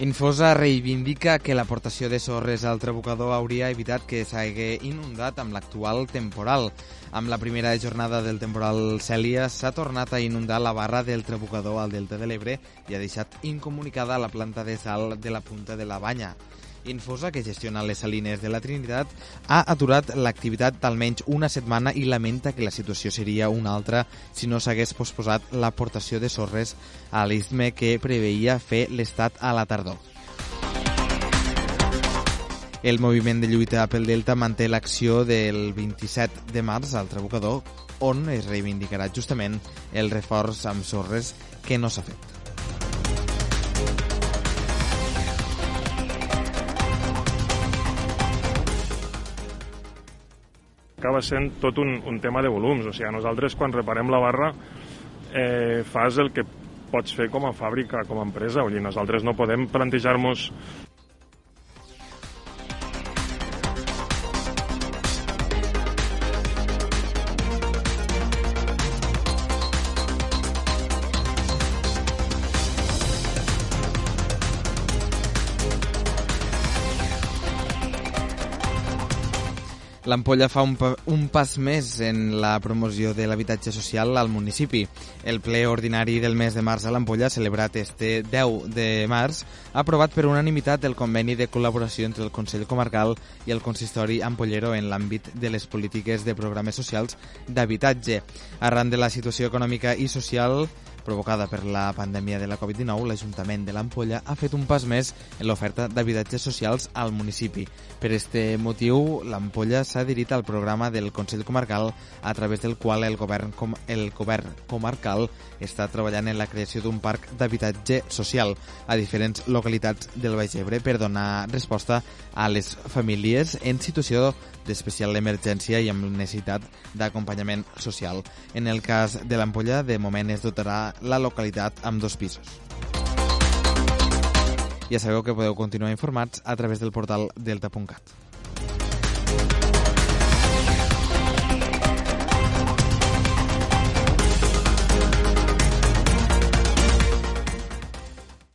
Infosa reivindica que l'aportació de sorres al trabucador hauria evitat que s'hagué inundat amb l'actual temporal. Amb la primera jornada del temporal Cèlia s'ha tornat a inundar la barra del trabucador al Delta de l'Ebre i ha deixat incomunicada la planta de sal de la punta de la banya. Infosa, que gestiona les salines de la Trinitat, ha aturat l'activitat d'almenys una setmana i lamenta que la situació seria una altra si no s'hagués posposat l'aportació de sorres a l'istme que preveia fer l'Estat a la tardor. El moviment de lluita pel Delta manté l'acció del 27 de març al Trabucador, on es reivindicarà justament el reforç amb sorres que no s'ha fet. Acaba sent tot un, un tema de volums. O sigui, nosaltres quan reparem la barra eh, fas el que pots fer com a fàbrica, com a empresa. Vull dir, nosaltres no podem plantejar-nos L'Ampolla fa un, pa un pas més en la promoció de l'habitatge social al municipi. El ple ordinari del mes de març a l'Ampolla, celebrat este 10 de març, ha aprovat per unanimitat el conveni de col·laboració entre el Consell Comarcal i el Consistori Ampollero en l'àmbit de les polítiques de programes socials d'habitatge. Arran de la situació econòmica i social provocada per la pandèmia de la Covid-19, l'Ajuntament de l'Ampolla ha fet un pas més en l'oferta d'habitatges socials al municipi. Per este motiu, l'Ampolla s'ha adherit al programa del Consell Comarcal a través del qual el govern, com, el govern comarcal està treballant en la creació d'un parc d'habitatge social a diferents localitats del Baix Ebre per donar resposta a les famílies en situació d'especial emergència i amb necessitat d'acompanyament social. En el cas de l'Ampolla, de moment es dotarà la localitat amb dos pisos. Ja sabeu que podeu continuar informats a través del portal delta.cat.